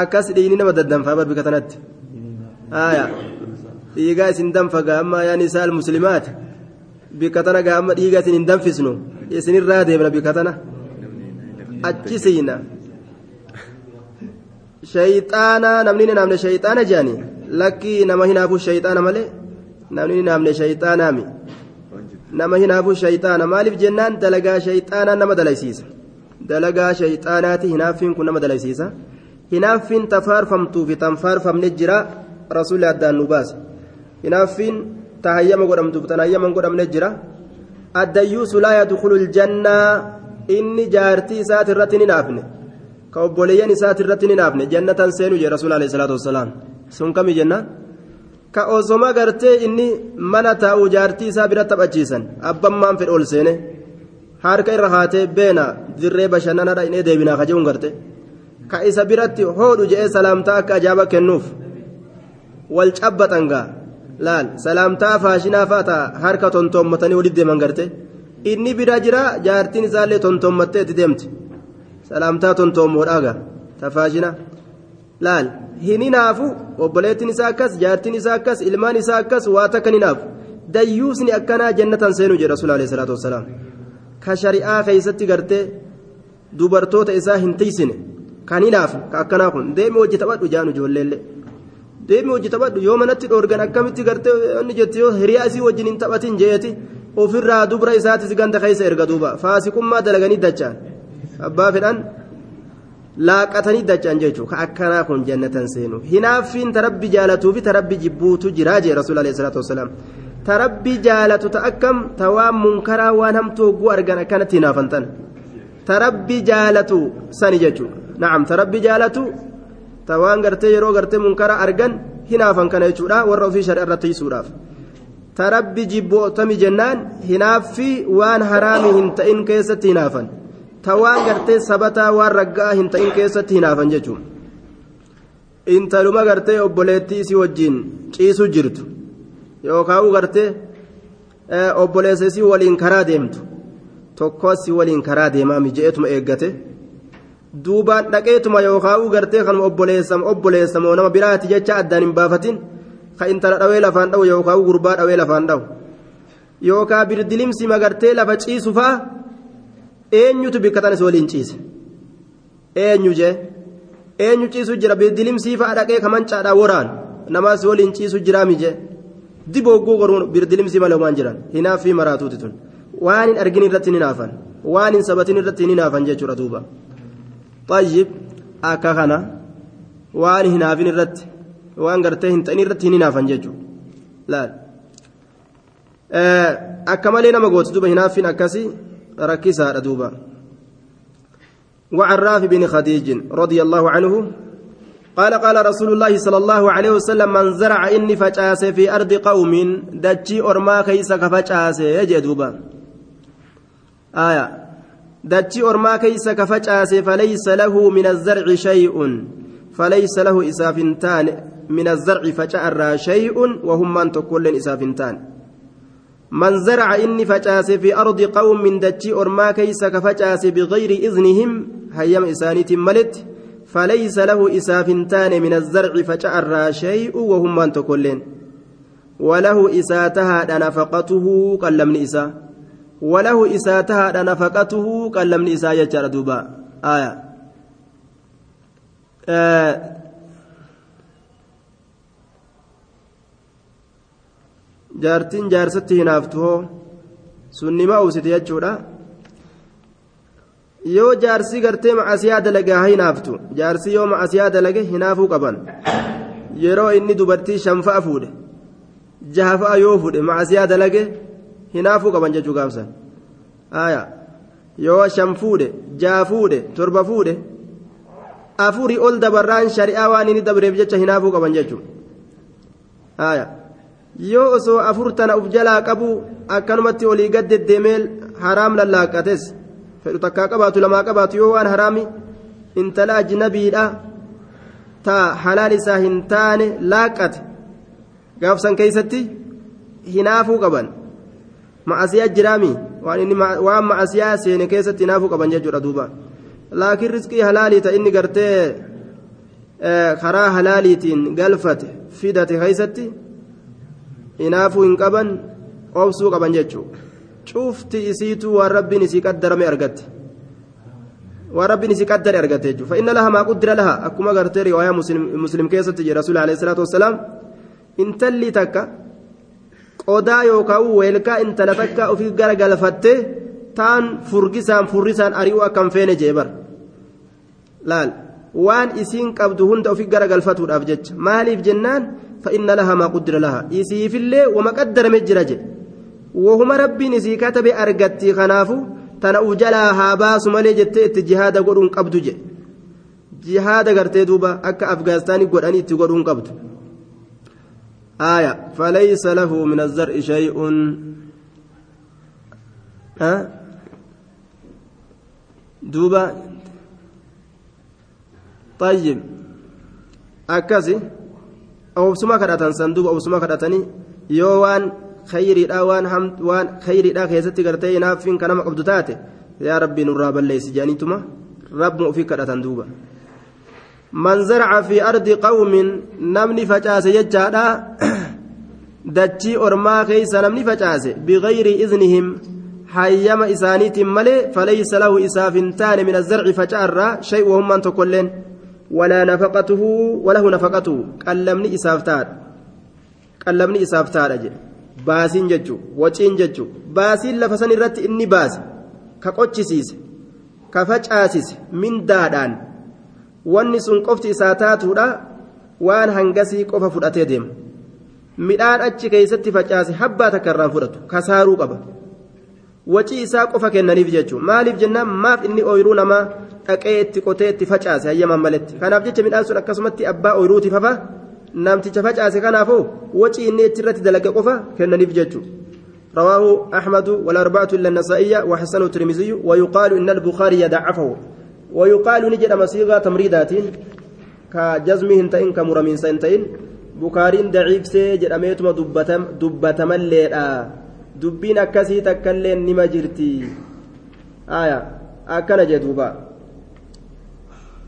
akkas dhiini nama daddanfaa bar bika tanatti haya dhiigaa isin danfa gaamma yaan isaa almuslimaati bika tana gaamma dhiiga isin hin danfisnu isinirraa deemna bika tana Achi siina shayxaana namni ni naamne shayxaana jaani lakkii nama hinaafu shayxaana malee namni ni naamne shayxaanaami nama hinaafu shayxaana maaliif jennaan dalagaa shayxaanaa nama dalaysiisa dalagaa shayxaanaati hinaaffiin kun nama dalaysiisa hinaaffiin tafaarfamtuu fi tanfaarfamne jira rasuulli addaan nu baase hinaaffiin tahayyama godhamtuuf tanhayyama hin godhamne jira addayyuusu laa yadkhulu ljannaa inni jaartii isaati irratti ni naafne. Ka obboleeyyan isaati irratti ni naafne. Jannatan seenu jee rasuul alayhi salaatu wassalaam. Sun kami jennaan ka osoma gartee inni mana taa'u jaartii isaa bira taphachiisan. Abbammaan fedhe ol seene. Harka irra haatee beena dirree bashannanadha inni deebinaa kaje'uun garte. Ka isa biratti hoodhu je'ee salaamtaa akka ajaaba kennuuf. Wal cabbaxan gaa. Laal salaamtaa faashinaa faata harka tontoommatanii walitti deeman garte inni bira jira jaartiin isaallee tontoommattee itti deemti salaamtaa tontoommoodhaaga ta faashina laal hin hinaafu obboleettiin isaa akkas jaartiin isaa akkas ilmaan isaa akkas waa takka hin hinaafu dayyuusni akkanaa jannatan seenuu jedha rasuul alayhi salaatu wasalaam ka shari'aa keeysatti gartee dubartoota isaa hin tiysine kan hinaafu ka akkanaa kun deemi hojii taphadhu jaan ijoolleellee deemi hojii taphadhu yoo manatti dhoorgan akkamitti gartee inni jetti yoo hiriyaa isii wajjin hin taphatin jeeti ofirraa dubra isaatis ganda keessa erga duuba faasiqummaa dalaganii dachaan abbaa fedhan laaqatanii dachaan jechuun ka akkanaa kun jannatan seenu hinaaffiin tarabbi jaalatuu fi tarabbi jibbuutu jiraa jee rasuul alayhi salaatu wasalaam tarabbi jaalatu ta akkam ta waan munkaraa waan hamtuu hogguu argan akkanatti hinaafantan tarabbi jaalatu sani jechuudha na'am tarabbi jaalatu ta gartee yeroo gartee munkaraa argan hinaafan kana jechuudha warra ofii shari'a irratti tarabbi jibbootami jennaan hinaaffi waan haraami hin ta'in keessatti hinaafan. Ta waan gartee sabataa waan raggaa hin ta'in keessatti hinaafan jechuudha intaluma gartee obboleettii isii wajjin ciisuu jirtu. Yookaan gartee obboleessa isii waliin karaa deemtu. Tokkos waliin karaa deemaa mijeetuma eeggate. Duubaan dhaqeetuma yookaan gartee kanuma obboleessama obboleessamoo nama biraati jecha addaan hin baafatin ka intala dhawee lafaan dhawu yookaan gurbaa dhawee lafaan dhawu. Yookaan birdilimsi magartee lafa ciisu faa eenyutu bikkatanis waliin ciise? Eenyu jee? Eenyu ciisu jira? Birdilimsii faa dhaqee kamancaadhaa waraan namaas waliin ciisu jiraa mijee dibogguu goruun birdilimsii malee waan jiran. Hinaaffii maraatuuti tun. Waan hin argin irratti hin hinaafan waan hin sabatin irratti hin hinaafan jechuudha duuba. Xayyib akka kana waan hinaafin irratti waan gartee hin ta'in irratti hin hinaafan jechuudha. Laal. Akka malee nama gooti duuba hinaaffiin akkasii rakkisaadha duuba. وعن بن خديج رضي الله عنه قال قال رسول الله صلى الله عليه وسلم من زرع إني فجاس في أرض قوم دجي أرما كيس كفجاس يجدوبا آية دجي أرما كيس كفجاس فليس له من الزرع شيء فليس له إسافنتان من الزرع فجأر شيء وهم من تقول إسافنتان من زرع إني فجأس في أرض قوم من دجي أرما كيس كفجاس بغير إذنهم هيم إسانيت ملت فليس له إسافنتان من الزرع فجأر شيء وهم من تقولين وله إساتها نفقته قلم إسا وله إساتها نفقته قلم إسا يجر دوبا. آية. Jaartiin jaarsatti hinaaftu hoo sunnima uusite jechuudha yoo jaarsi gartee macasiyaa dalage haa hinaaftu jaarsi yoo macasiyaa dalage hinaafuu qaban yeroo inni dubartii shanfa'a fuudhe jahafa'a yoo fuudhe macasiyaa dalage hinaafuu qaban jechuu gaafsan yoo shan fuudhe jaha fuudhe torba fuudhe afurii ol dabarraan shari'aa waan inni dabreef jecha hinaafuu qaban jechuu aya yoo osoo afur tana uf jalaa qabu akkanumatti olii gad deddeemee haraam lallaaqates. Fedhu takkaa qabaatu lamaa qabaatu yoo waan haraami intala ajnabiidha. Taa halaal isaa hin taane laaqate. Gaafsan keeysatti hinaafuu qaban. Ma'asiyaa jiraami waan ma'asiyaa seene keessatti hinaafuu qaban jechuudha duuba laakiin riskii halaalii ta inni gartee karaa halaaliitiin galfate fidate keeysatti hinaafuu hin qaban obsuu qaban jechuudha cufti isiitu waan rabbiin isii qaddarame argatte waan rabbiin isii qaddare argatte jechuudha fa'inna laha maa quddira laha? Akkuma gartee riwaayaa muslim keessatti jira rasuul alayhi salaatu wassalaam. Intalli takka qodaa yookaan weelkaa intala takka ofii gara galfattee taan furgisaan furrisaan ari'uu akkam feene jee bar laal waan isiin qabdu hunda ofii gara galfatuudhaaf jecha maaliif jennaan fa'inna laha maa quddira laha isiifillee wama qaddarame jira jedhe wahuma rabbiin isii katabe argatti kanaafu tana uf jalaa haa baasu malee jettee itti jihaada godhuun qabdu jedhe jihaada gartee duuba akka afgaanistaanii godhanii itti godhuun qabdu آية فليس له من الزرع شيء ها دوبا طيب أكسي obsuma kadhatan san duuba obsuma kadhatanii yoo waan khayriidha waan waan khayriidha keessatti gartee naaffiin kanama qabdu taate yaa rabbii nurraa balleessi jedhaniituma rabbuma ofii kadhatan duuba man zaraca fi ardi qawmin namni facaase jechaadha dachii ormaa keeysa namni facaase bigayri iznihim hayyama isaaniitiin malee falaysa lahu isaaf hin taane min azarci faca'arraa shay wahummaan tokkoilleen walahu nafaqatuhu qallamni isaaf taadha qallamni isaaf taadha jedhe baasiin jechuu waciin jechuu baasiin lafa san irratti inni baase ka qochisiise ka facaasise mindaadhaan wanni sun qofti isaa taatuudha waan hangasii qofa fudhatee deema midhaan achi keeysatti facaase habbaa takka irraan fudhatu kasaaruu qaba wacii isaa qofa kennaniif jechuun maaliif jennaan maaf inni ooyiruu namaa dhaqee itti qotee itti facaase hayyaman maletti kanaaf jecha midhaan sun akkasumatti abbaa ooyiruuti fafa namticha facaase kanaafuu wacii inni irratti dalaga qofa kennaniif jechuudha. رواه أحمد والأربعة إلا النسائية وحسنه الترمذي ويقال إن البخاري يضعفه ويقال نجد مصيغة تمريدات كجزمهن تئن كمرمين سنتين بخارين ضعيف سيجد أميتما دبتم دبتم الليل dubbiin akkasii takkaillee nima jirti akkana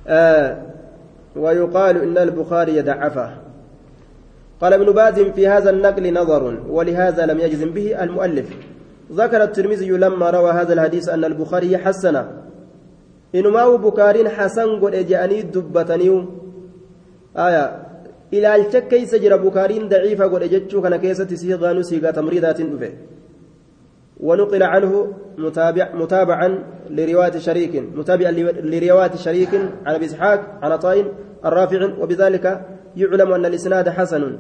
jedhuuba ويقال إن البخاري يدعفه. قال ابن باز في هذا النقل نظر ولهذا لم يجزم به المؤلف. ذكر الترمذي لما روى هذا الحديث أن البخاري حسنه. إنما بكارين حسن قد جاني دبتنيو آية إلى الشك سجر بكارين ضعيفة قد جتشو كان كيسة سيغان سيغا تمريضات دفه ونقل عنه متابع متابعا لرواية شريك متابعا لرواية شريك عن أبي إسحاق عن عطاء الرافع وبذلك يعلم أن الإسناد حسن.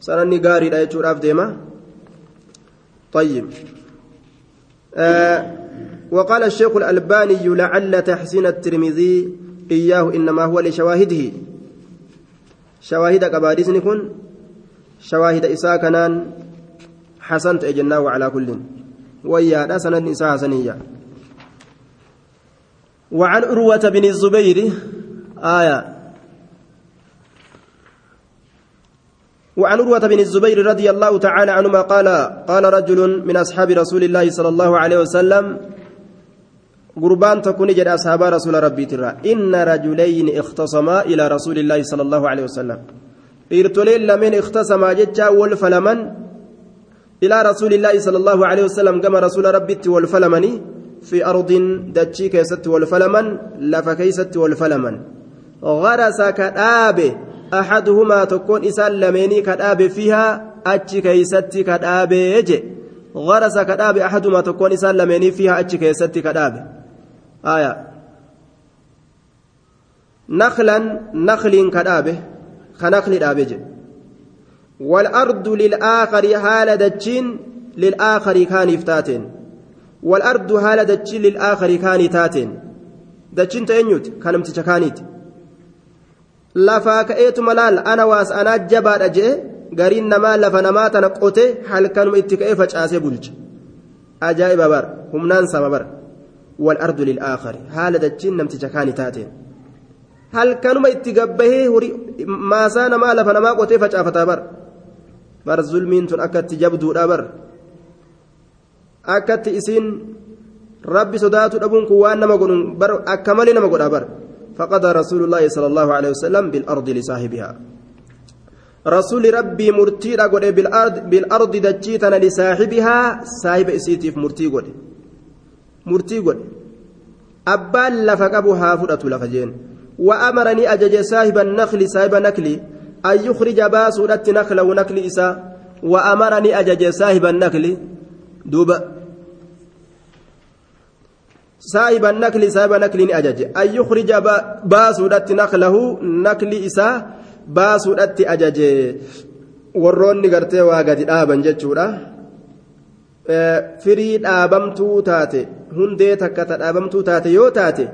سنني قاري لا يجور ديما طيب. آه وقال الشيخ الألباني لعل تحسين الترمذي إياه إنما هو لشواهده. شواهد نكون؟ شواهد إساء كنان حسنت أجناه على كل. ويا سند نساء حسنية وعن أروة بن الزبير آية. وعن أروة بن الزبير رضي الله تعالى عنهما قال قال رجل من أصحاب رسول الله صلى الله عليه وسلم قربان تكون جد أصحاب رسول ربي ترى. إن رجلين اختصما إلى رسول الله صلى الله عليه وسلم. إرتلين لمن اختصما جتا والفلمن إلى رسول الله صلى الله عليه وسلم كما رسول ربي والفلمني في أرض دتشي كيست والفلمن لف كيست والفلمن غرس كآبه أحدهما تكون إسال لميني كآبه فيها أتشي كيست كآبه يجي. غرس كآبه أحدهما تكون إسال لميني فيها أتشي كيست كآبه آية. نخلا نخل كآبه خنخل الآبه والأرض للآخر حال دتشين للآخر كان يفتاتين والأرض حال دتشين للآخر كان تاتين دتشين تأنيوت كان امتشكانيت lafaa ka'eetu malaal ana waas anaa jabaadha jee gariin namaa lafa namaa tana qote halkanuma itti ka'ee facaasee bulcha ajaa'iba bar humnaan sama bar والأرض للآخر حال دجين نمتج كان تاتين هل كانوا itti gabbahee maasaa namaa lafa namaa qotee facaafataa bar bar zulmiin tun akkatti jabduudha bar. Akkatti isiin rabbi sodaatu dhabuun kun waan nama godhun bar akka malee nama godha bar. فقضى رسول الله صلى الله عليه وسلم بالأرض لصاحبها رسول ربي مرتي قد بالأرض بالأرض دجيتنا لصاحبها صاحب إسيتيف مرتي قد مرتي قد أبان لفقبها فرأة لفجين وأمرني أجج صاحب النخل صاحب نكلي أن يخرج باسورة نخل ونكل إسا وأمرني أجج صاحب النكل دوبا صاحب النكل صاحب نكل أجج أن يخرج باسورة نخله نكل إسا باسورة أجج warroonni gartee waa gadi dhaaban jechuudha firii dhaabamtuu taate hundee takka ta dhaabamtuu taate yoo taate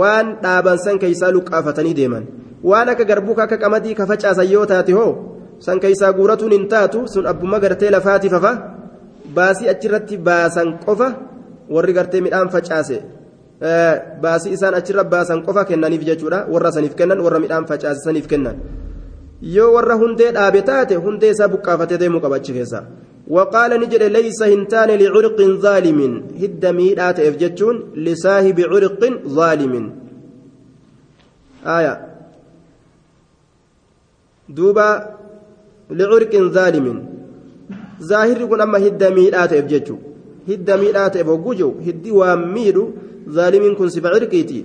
waan dhaaban san keeysaa luqqaafatanii deeman waan akka garbuu akka qamadii ka facaasan yoo taate hoo san keeysaa guuratuun hin taatu sun abbuma gartee lafaati fafa baasii achirratti baasan qofa warri gartee midhaan facaase baasii isaan achirra baasan qofa kennaniif jechuudha warra saniif kennan warra midhaan facaase saniif kennan yoo warra hundee dhaabe taate hundee isaa buqqaafatee deemuu qaba achi keessa وقال نجد ليس هنتان لعرق ظالم هد ميدات افجتون لصاحب عرق ظالم آية دوبا لعرق ظالم ظاهر يكون أما هد ميدات افجتو هد ميدات افوجو هدي واميدو ظالم كن سبع عرقيتي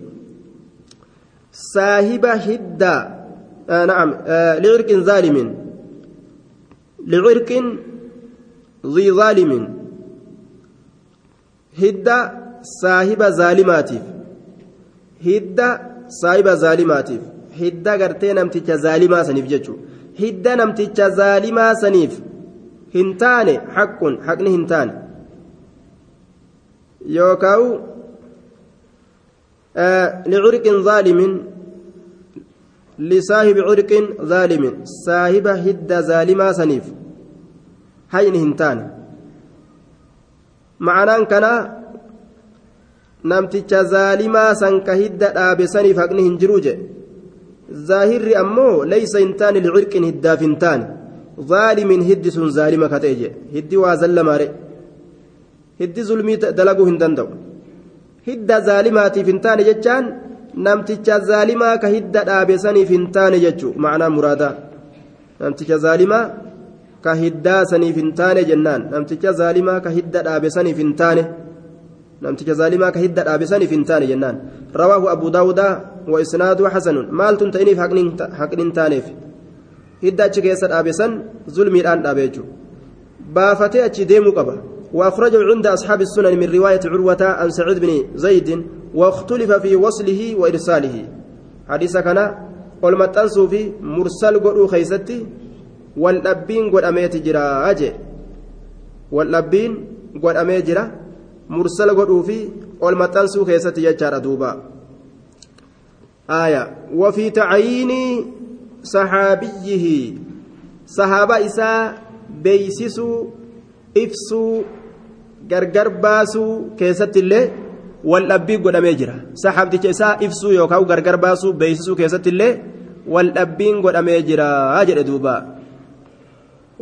صاحب هد آه نعم آه لعرق ظالم لعرق ذي ظالم هدى صاحب ظالماتيف هدى صاحب ظالماتيف هدى غرتي نمتيچ ظالما سنيف جچو هدى نمتيچ ظالما سنيف هنتاني حق حقني هنتاني يوكاو آه لعرق ظالم لصاحب عرق ظالم صاحب هدى ظالما سنيف hayni hin taane. Ma'anaan kana namticha zaalimaa san ka hidda dhaabe saniif haqni hin jiruu jedhe zaahirri ammoo laysa hin taane licirqin hiddaaf hin taane zaalimin hiddi sun zaalima ka ta'e jedhe hiddi waa zallamaare hiddi zulmii dalaguu hin danda'u hidda zaalimaatiif hin taane jechaan namticha zaalimaa ka hidda dhaabe saniif hin taane jechuu ma'anaa muraadaa namticha zaalimaa ka hiddaa saniif hin taane jennaan namticha zaalimaa ka hidda dhaabe saniif hin taane namticha zaalimaa ka hidda dhaabe saniif hin taane jennaan rawaahu abu daawudaa wa isnaadu xasanun maaltun ta'iniif haqni hin taaneef hidda achi keessa dhaabe san zulmiidhaan dhaabe jechuudha baafatee achi deemuu qaba وأخرجه عند أصحاب السنن من رواية عروة عن سعيد بن زيد واختلف في وصله وإرساله حديث كان والمتنسو في مرسل قلو خيستي waldhabbiin godhameeti jira jee waldhabbiin godhamee jira mursala godhuu fi ol maxxansuu keessatti jechaadha duuba aaya wafii tacyiini saxaabiyyihi sahaaba isaa beeysisuu ibsuu gargar baasuu keessatti illee waldhabbii godhamee jira saxaabticha isaa ibsuu yookaan gargar baasuu beeysisuu keessatti illee waldhabbiin godhamee jira jedhe duuba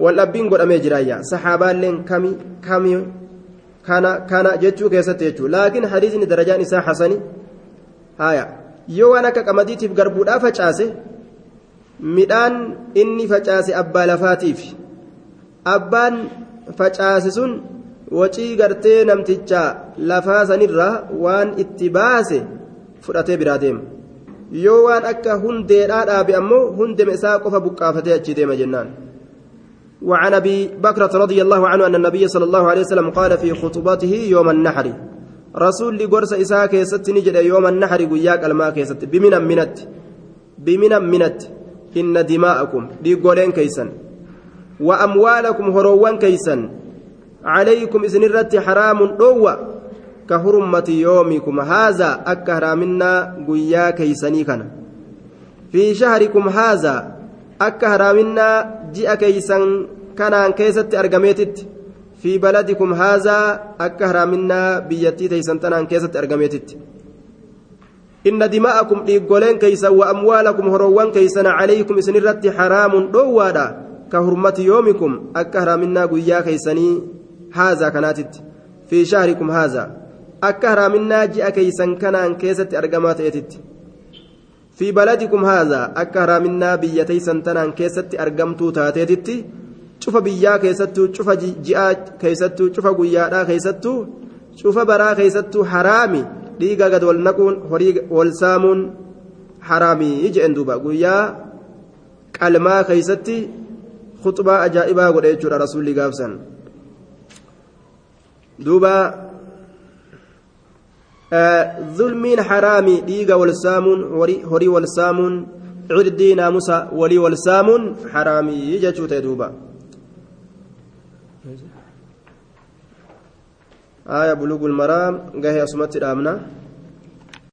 waldhabbiin godhamee jiraayya saxaabaalleen kami kami kana kana jechuu keessatti jechuudha laakiin hadiisni darajaan isaa hasani haya yoo waan akka qamadiitiif garbuudhaa facaase midhaan inni facaase abbaa lafaatiif abbaan facaase sun wacii gartee namticha lafaa sanirraa waan itti baase fudhatee biraa deema yoo waan akka hundeedhaa dhaabe ammoo hundema isaa qofa buqqaafatee achii deema jennaan. وعن أبي بكرة رضي الله عنه أن النبي صلى الله عليه وسلم قال في خطبته يوم النحر. رسول لقرص اساك يست نجد يوم النحر وياك الماء كيست. بمنا منت. بمنا منت. إن دماءكم. لقولين كيسا وأموالكم هروان كيسا عليكم إذن الرت حرام روى. كهرمة يومكم. هذا أكهرامنا قيا كيسني كان. في شهركم هذا akka haraaminaa ji'a keeysan kanaan keessatti argameetitti fi baladikum haazaa akka haraaminaa biyyattii teeysan tanaan keessatti argameetitti inna dima'akum dhiiggoleen keeysan wa amwaalakum horoowwan keeysan calaykum isin irratti haraamun dhoowwaadha ka hurmati yoomikum akka haraaminaa guyyaa keeysanii haazaa kanaatitti fi shahrikum haazaa akka haraaminaa ji'a keeysan kanaan keessatti argamaa ta'etitti في بلدكم هذا أكهر منا بيتي سنتنان كيست أرقمتو تاتيتي شوف بيا كيستو شوف جاء كيستو شوف قيادا كيستو شوف برا كيستو حرامي dhiiga gad wal naquun horii wal saamuun haraamii jeen duuba guyyaa qalmaa keeysatti khuxbaa ajaa'ibaa godhe jechuudha rasuulli gaafsan duuba wal saamuun horii wal saamuun cirdii naamusa walii wal saamuun haraamii jechuu ta'e duuba آية بلوغ المرام قهي أسمت الأمنة